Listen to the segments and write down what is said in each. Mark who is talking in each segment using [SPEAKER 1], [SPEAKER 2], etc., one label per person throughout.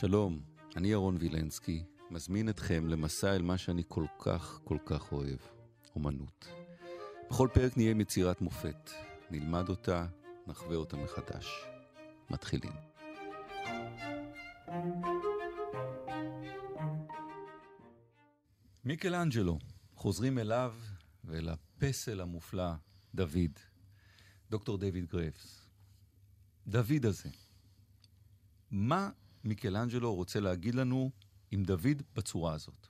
[SPEAKER 1] שלום, אני ירון וילנסקי, מזמין אתכם למסע אל מה שאני כל כך כל כך אוהב, אומנות. בכל פרק נהיה עם יצירת מופת, נלמד אותה, נחווה אותה מחדש. מתחילים. מיקלאנג'לו, חוזרים אליו ואל הפסל המופלא, דוד, דוקטור דויד גרייבס. דוד הזה, מה מיקלאנג'לו רוצה להגיד לנו עם דוד בצורה הזאת?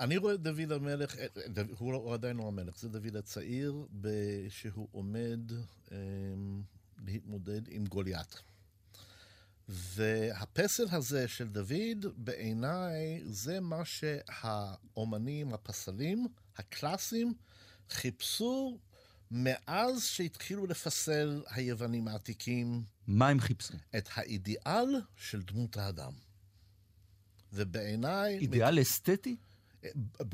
[SPEAKER 2] אני רואה את דוד המלך, דוד, הוא, לא, הוא עדיין לא המלך, זה דוד הצעיר, שהוא עומד אה, להתמודד עם גוליית. והפסל הזה של דוד, בעיניי, זה מה שהאומנים, הפסלים, הקלאסיים, חיפשו מאז שהתחילו לפסל היוונים העתיקים.
[SPEAKER 1] מה הם חיפשו?
[SPEAKER 2] את האידיאל של דמות האדם. ובעיניי...
[SPEAKER 1] אידיאל אסתטי?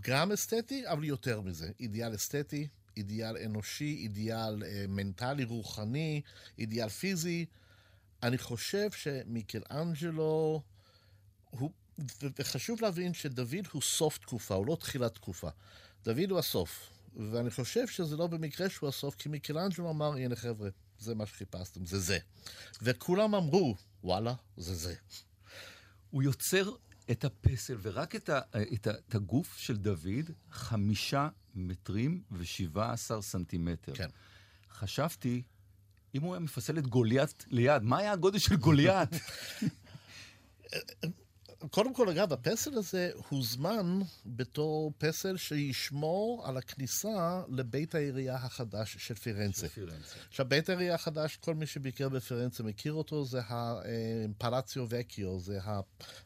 [SPEAKER 2] גם אסתטי, אבל יותר מזה. אידיאל אסתטי, אידיאל אנושי, אידיאל אה, מנטלי, רוחני, אידיאל פיזי. אני חושב שמיקלאנג'לו, הוא, וחשוב להבין שדוד הוא סוף תקופה, הוא לא תחילת תקופה. דוד הוא הסוף. ואני חושב שזה לא במקרה שהוא הסוף, כי מיקלאנג'לו אמר, הנה חבר'ה, זה מה שחיפשתם, זה זה. וכולם אמרו, וואלה, זה זה.
[SPEAKER 1] הוא יוצר את הפסל ורק את, ה, את, ה, את הגוף של דוד, חמישה מטרים ושבעה עשר סנטימטר.
[SPEAKER 2] כן.
[SPEAKER 1] חשבתי, אם הוא היה מפסל את גוליית ליד, מה היה הגודל של גוליית?
[SPEAKER 2] קודם כל, אגב, הפסל הזה הוזמן בתור פסל שישמור על הכניסה לבית העירייה החדש של פירנצה. של פירנצה. עכשיו, בית העירייה החדש, כל מי שביקר בפירנצה מכיר אותו, זה הפלציו וקיו, זה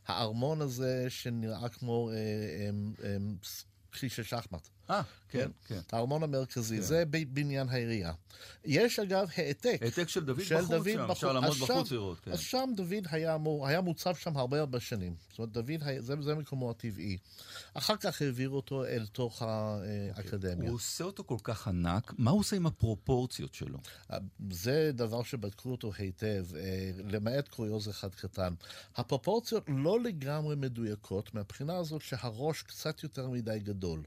[SPEAKER 2] הארמון הזה שנראה כמו אה, אה, כלי של שחמט.
[SPEAKER 1] אה, כן, כן.
[SPEAKER 2] הארמון המרכזי, כן. זה בניין העירייה. יש אגב העתק.
[SPEAKER 1] העתק של דוד של בחוץ דוד שם, אפשר לעמוד בחוץ לראות, כן.
[SPEAKER 2] אז שם דוד היה, אמור, היה מוצב שם הרבה הרבה שנים. זאת אומרת, דוד, היה, זה, זה מקומו הטבעי. אחר כך העבירו אותו אל תוך האקדמיה.
[SPEAKER 1] הוא עושה אותו כל כך ענק, מה הוא עושה עם הפרופורציות שלו?
[SPEAKER 2] אה, זה דבר שבדקו אותו היטב, אה, למעט קוריוז אחד קטן. הפרופורציות לא לגמרי מדויקות, מהבחינה הזאת שהראש קצת יותר מדי גדול.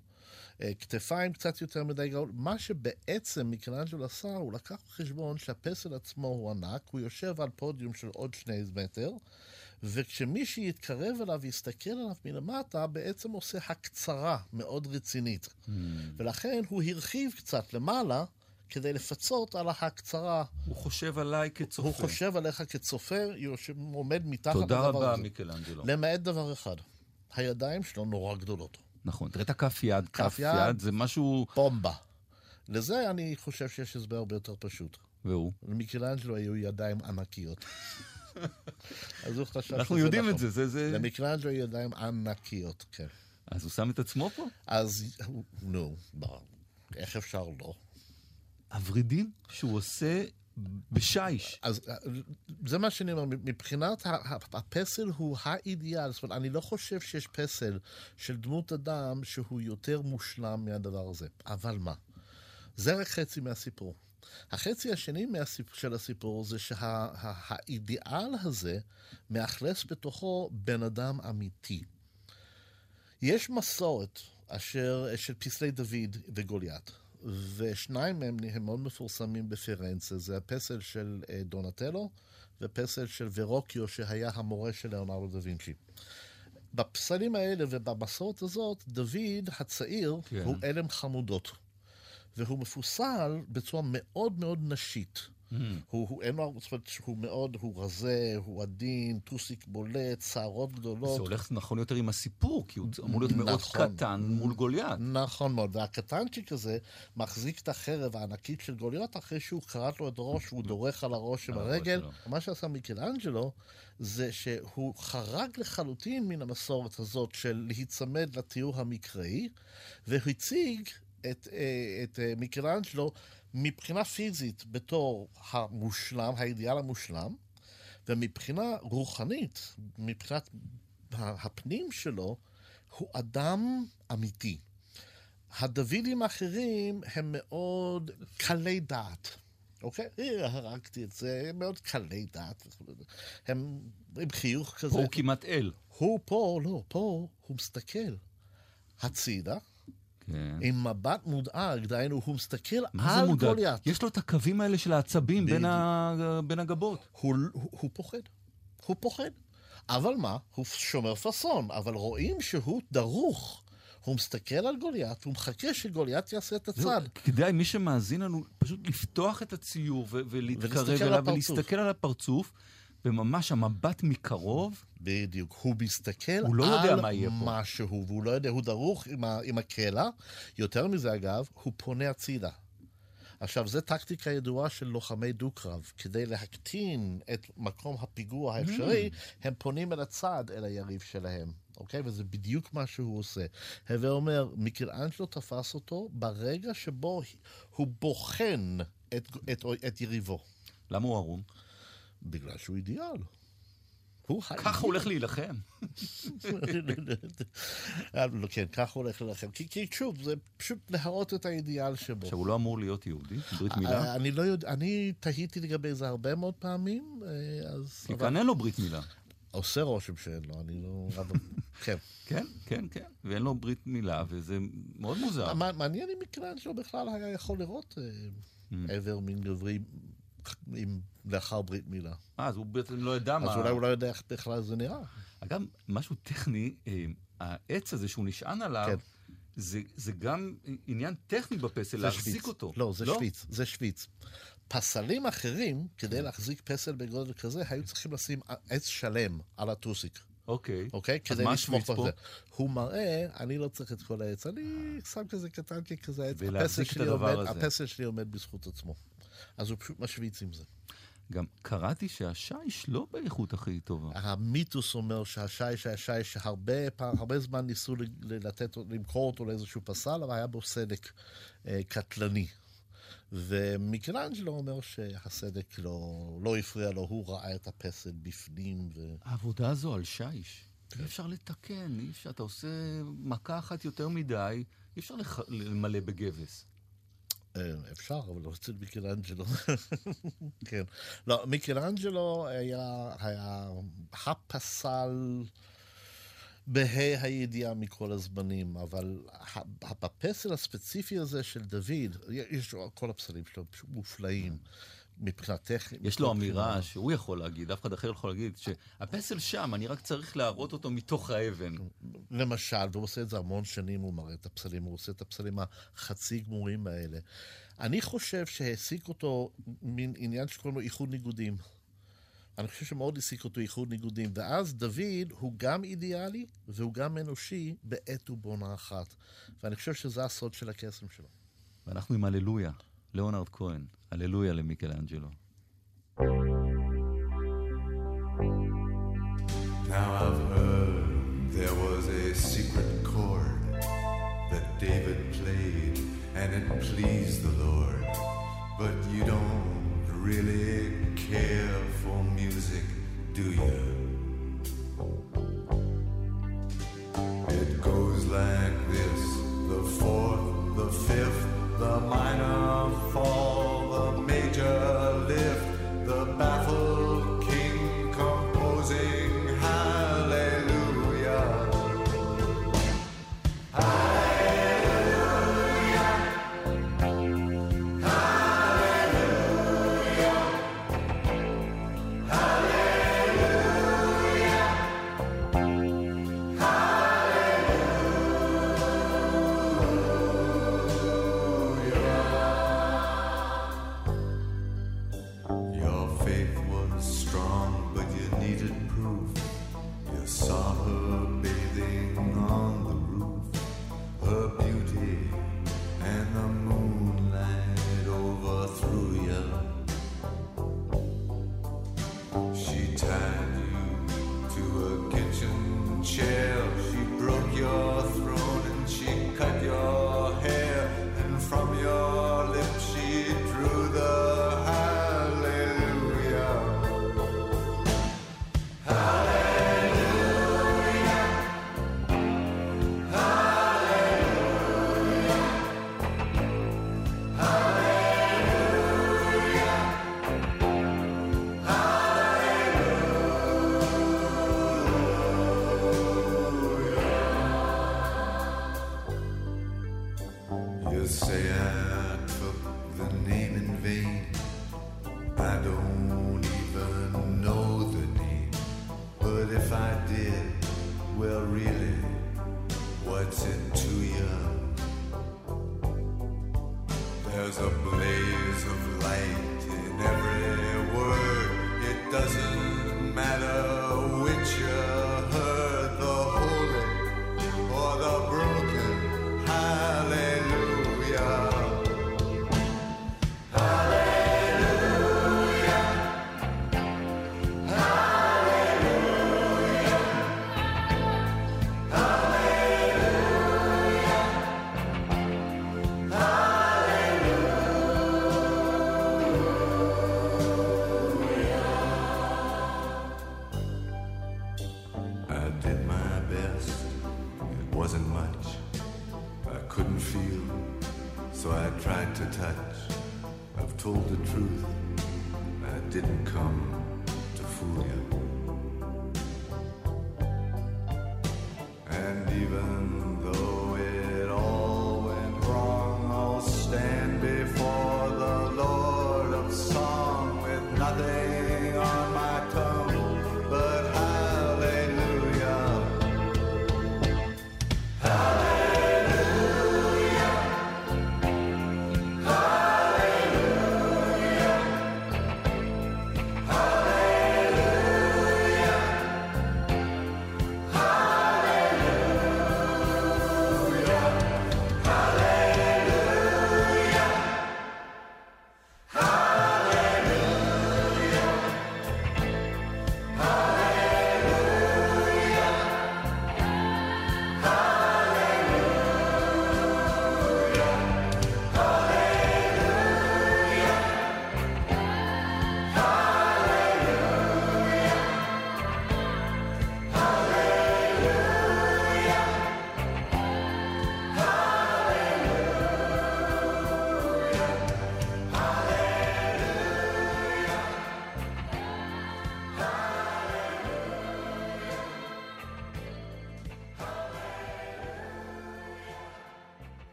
[SPEAKER 2] אה, כתפיים קצת יותר מדי גדול. מה שבעצם מיקלנג'ל עשה, הוא לקח בחשבון שהפסל עצמו הוא ענק, הוא יושב על פודיום של עוד שני מטר, וכשמי שיתקרב אליו ויסתכל עליו מלמטה, בעצם עושה הקצרה מאוד רצינית. Mm. ולכן הוא הרחיב קצת למעלה. כדי לפצות על ההקצרה.
[SPEAKER 1] הוא חושב עליי כצופה.
[SPEAKER 2] הוא חושב עליך כצופה, עומד מתחת לדבר
[SPEAKER 1] הזה. תודה רבה, מיקלנג'לו.
[SPEAKER 2] למעט דבר אחד, הידיים שלו נורא גדולות.
[SPEAKER 1] נכון, תראה את הכף יד, כף יד, יד זה משהו...
[SPEAKER 2] בומבה. לזה אני חושב שיש הסבר הרבה יותר פשוט.
[SPEAKER 1] והוא?
[SPEAKER 2] למיקלנג'לו היו ידיים ענקיות. אז הוא חשב שזה נכון.
[SPEAKER 1] אנחנו יודעים את זה, זה... זה...
[SPEAKER 2] למיקלנג'לו היו ידיים ענקיות, כן.
[SPEAKER 1] אז הוא שם את עצמו פה?
[SPEAKER 2] אז, נו, איך אפשר לא?
[SPEAKER 1] הוורידים שהוא עושה בשיש.
[SPEAKER 2] אז אה, זה מה שאני אומר, מבחינת הפסל הוא האידיאל, זאת אומרת, אני לא חושב שיש פסל של דמות אדם שהוא יותר מושלם מהדבר הזה. אבל מה? זה רק חצי מהסיפור. החצי השני מהסיפ... של הסיפור זה שהאידיאל שה... הזה מאכלס בתוכו בן אדם אמיתי. יש מסורת אשר של פסלי דוד וגוליית. ושניים מהם הם מאוד מפורסמים בפירנצה, זה הפסל של אה, דונטלו ופסל של ורוקיו, שהיה המורה של ליאונרדו דה וינצ'י. בפסלים האלה ובמסורת הזאת, דוד הצעיר כן. הוא אלם חמודות, והוא מפוסל בצורה מאוד מאוד נשית. Mm. הוא, הוא, אין לו, זאת אומרת, הוא מאוד, הוא רזה, הוא עדין, טוסיק בולט, שערות גדולות.
[SPEAKER 1] זה הולך נכון יותר עם הסיפור, כי הוא אמור להיות מאוד נכון, קטן מול גוליית.
[SPEAKER 2] נכון מאוד, והקטנצ'יק הזה מחזיק את החרב הענקית של גוליית אחרי שהוא קרט לו את הראש והוא דורך על הראש עם הרגל. מה שעשה מיקלאנג'לו זה שהוא חרג לחלוטין מן המסורת הזאת של להיצמד לתיאור המקראי, והציג את, אה, את אה, מיקלאנג'לו מבחינה פיזית בתור המושלם, האידיאל המושלם, ומבחינה רוחנית, מבחינת הפנים שלו, הוא אדם אמיתי. הדוידים האחרים הם מאוד קלי דעת. אוקיי? הרגתי את זה, הם מאוד קלי דעת. הם עם חיוך כזה.
[SPEAKER 1] פה הוא כמעט אל.
[SPEAKER 2] הוא פה, לא, פה הוא מסתכל הצידה,
[SPEAKER 1] כן.
[SPEAKER 2] עם מבט מודאג, דהיינו, הוא מסתכל
[SPEAKER 1] זה
[SPEAKER 2] על? גוליית.
[SPEAKER 1] יש לו את הקווים האלה של העצבים בין. ה... בין הגבות.
[SPEAKER 2] הוא, הוא, הוא פוחד. הוא פוחד. אבל מה? הוא שומר פאסון, אבל רואים שהוא דרוך. הוא מסתכל על גוליית, הוא מחכה שגוליית יעשה את הצד.
[SPEAKER 1] כדאי, מי שמאזין לנו, פשוט לפתוח את הציור ולהתקרב אליו. ולהסתכל על הפרצוף, וממש המבט מקרוב,
[SPEAKER 2] בדיוק. הוא מסתכל
[SPEAKER 1] הוא לא
[SPEAKER 2] על
[SPEAKER 1] יודע מה יהיה פה.
[SPEAKER 2] משהו, והוא לא יודע, הוא דרוך עם, ה, עם הקלע. יותר מזה, אגב, הוא פונה הצידה. עכשיו, זו טקטיקה ידועה של לוחמי דו-קרב. כדי להקטין את מקום הפיגוע האפשרי, הם פונים אל הצד, אל היריב שלהם. אוקיי? וזה בדיוק מה שהוא עושה. הווה אומר, מיקלאנג'לו תפס אותו ברגע שבו הוא בוחן את, את, את יריבו.
[SPEAKER 1] למה הוא ערום?
[SPEAKER 2] בגלל שהוא אידיאל. הוא
[SPEAKER 1] ככה הוא הולך להילחם.
[SPEAKER 2] לא, כן, ככה הוא הולך להילחם. כי, כי שוב, זה פשוט להראות את האידיאל שבו.
[SPEAKER 1] עכשיו, הוא לא אמור להיות יהודי? ברית
[SPEAKER 2] אה,
[SPEAKER 1] מילה?
[SPEAKER 2] אני לא יודע, אני תהיתי לגבי זה הרבה מאוד פעמים, אה, אז...
[SPEAKER 1] כי כאן אין לו ברית מילה.
[SPEAKER 2] עושה רושם שאין לו, אני לא... כן.
[SPEAKER 1] כן, כן, כן. ואין לו ברית מילה, וזה מאוד מוזר.
[SPEAKER 2] מעניין אם מיקלאנג'לו בכלל היה יכול לראות
[SPEAKER 1] Mm.
[SPEAKER 2] אה, עבר מין גברי עם- לאחר ברית מילה.
[SPEAKER 1] אה, אז הוא בעצם לא ידע מה...
[SPEAKER 2] אז אולי הוא לא יודע איך בכלל זה נראה.
[SPEAKER 1] אגב, משהו טכני, אה, העץ הזה שהוא נשען עליו,
[SPEAKER 2] כן.
[SPEAKER 1] זה, זה גם עניין טכני בפסל,
[SPEAKER 2] זה
[SPEAKER 1] להחזיק
[SPEAKER 2] שוויץ.
[SPEAKER 1] אותו.
[SPEAKER 2] לא, זה שוויץ, זה שוויץ. פסלים אחרים, כדי להחזיק פסל בגודל כזה, היו צריכים לשים עץ שלם על הטוסיק,
[SPEAKER 1] אוקיי.
[SPEAKER 2] אוקיי?
[SPEAKER 1] אז
[SPEAKER 2] כדי
[SPEAKER 1] מה השוויץ פה?
[SPEAKER 2] בזה. הוא מראה, אני לא צריך את כל העץ, אני שם כזה קטן כזה עץ.
[SPEAKER 1] ולהחזיק את הדבר
[SPEAKER 2] עומד-
[SPEAKER 1] הזה.
[SPEAKER 2] הפסל שלי עומד בזכות עצמו. אז הוא פשוט משוויץ עם זה.
[SPEAKER 1] גם קראתי שהשיש לא באיכות הכי טובה.
[SPEAKER 2] המיתוס אומר שהשיש היה שיש שהרבה זמן ניסו לתת, למכור אותו לאיזשהו פסל, אבל היה בו סדק אה, קטלני. ומיקלאנג'לו אומר שהסדק לא, לא הפריע לו, הוא ראה את הפסל בפנים. ו...
[SPEAKER 1] העבודה הזו על שיש,
[SPEAKER 2] כן.
[SPEAKER 1] אי אפשר לתקן, אי אפשר, אתה עושה מכה אחת יותר מדי, אי אפשר לח... למלא בגבס.
[SPEAKER 2] אה, אפשר, אבל לא אצל מיקלאנג'לו. כן. לא, מיקלאנג'לו היה, היה הפסל בה"א הידיעה מכל הזמנים, אבל ה- בפסל הספציפי הזה של דוד, יש כל הפסלים שלו מופלאים. טכנית.
[SPEAKER 1] יש לו אמירה שהוא יכול להגיד, אף אחד אחר יכול להגיד, שהפסל שם, אני רק צריך להראות אותו מתוך האבן.
[SPEAKER 2] למשל, והוא עושה את זה המון שנים, הוא מראה את הפסלים, הוא עושה את הפסלים החצי גמורים האלה. אני חושב שהעסיק אותו מין עניין שקוראים לו איחוד ניגודים. אני חושב שמאוד העסיק אותו איחוד ניגודים. ואז דוד הוא גם אידיאלי והוא גם אנושי בעת ובעונה אחת. ואני חושב שזה הסוד של הקסם שלו.
[SPEAKER 1] ואנחנו עם הללויה, ליאונרד כהן, הללויה למיקלאנג'לו.
[SPEAKER 3] Now I've heard there was a secret chord that David played and it pleased the Lord. But you don't really care for music, do you? move. because of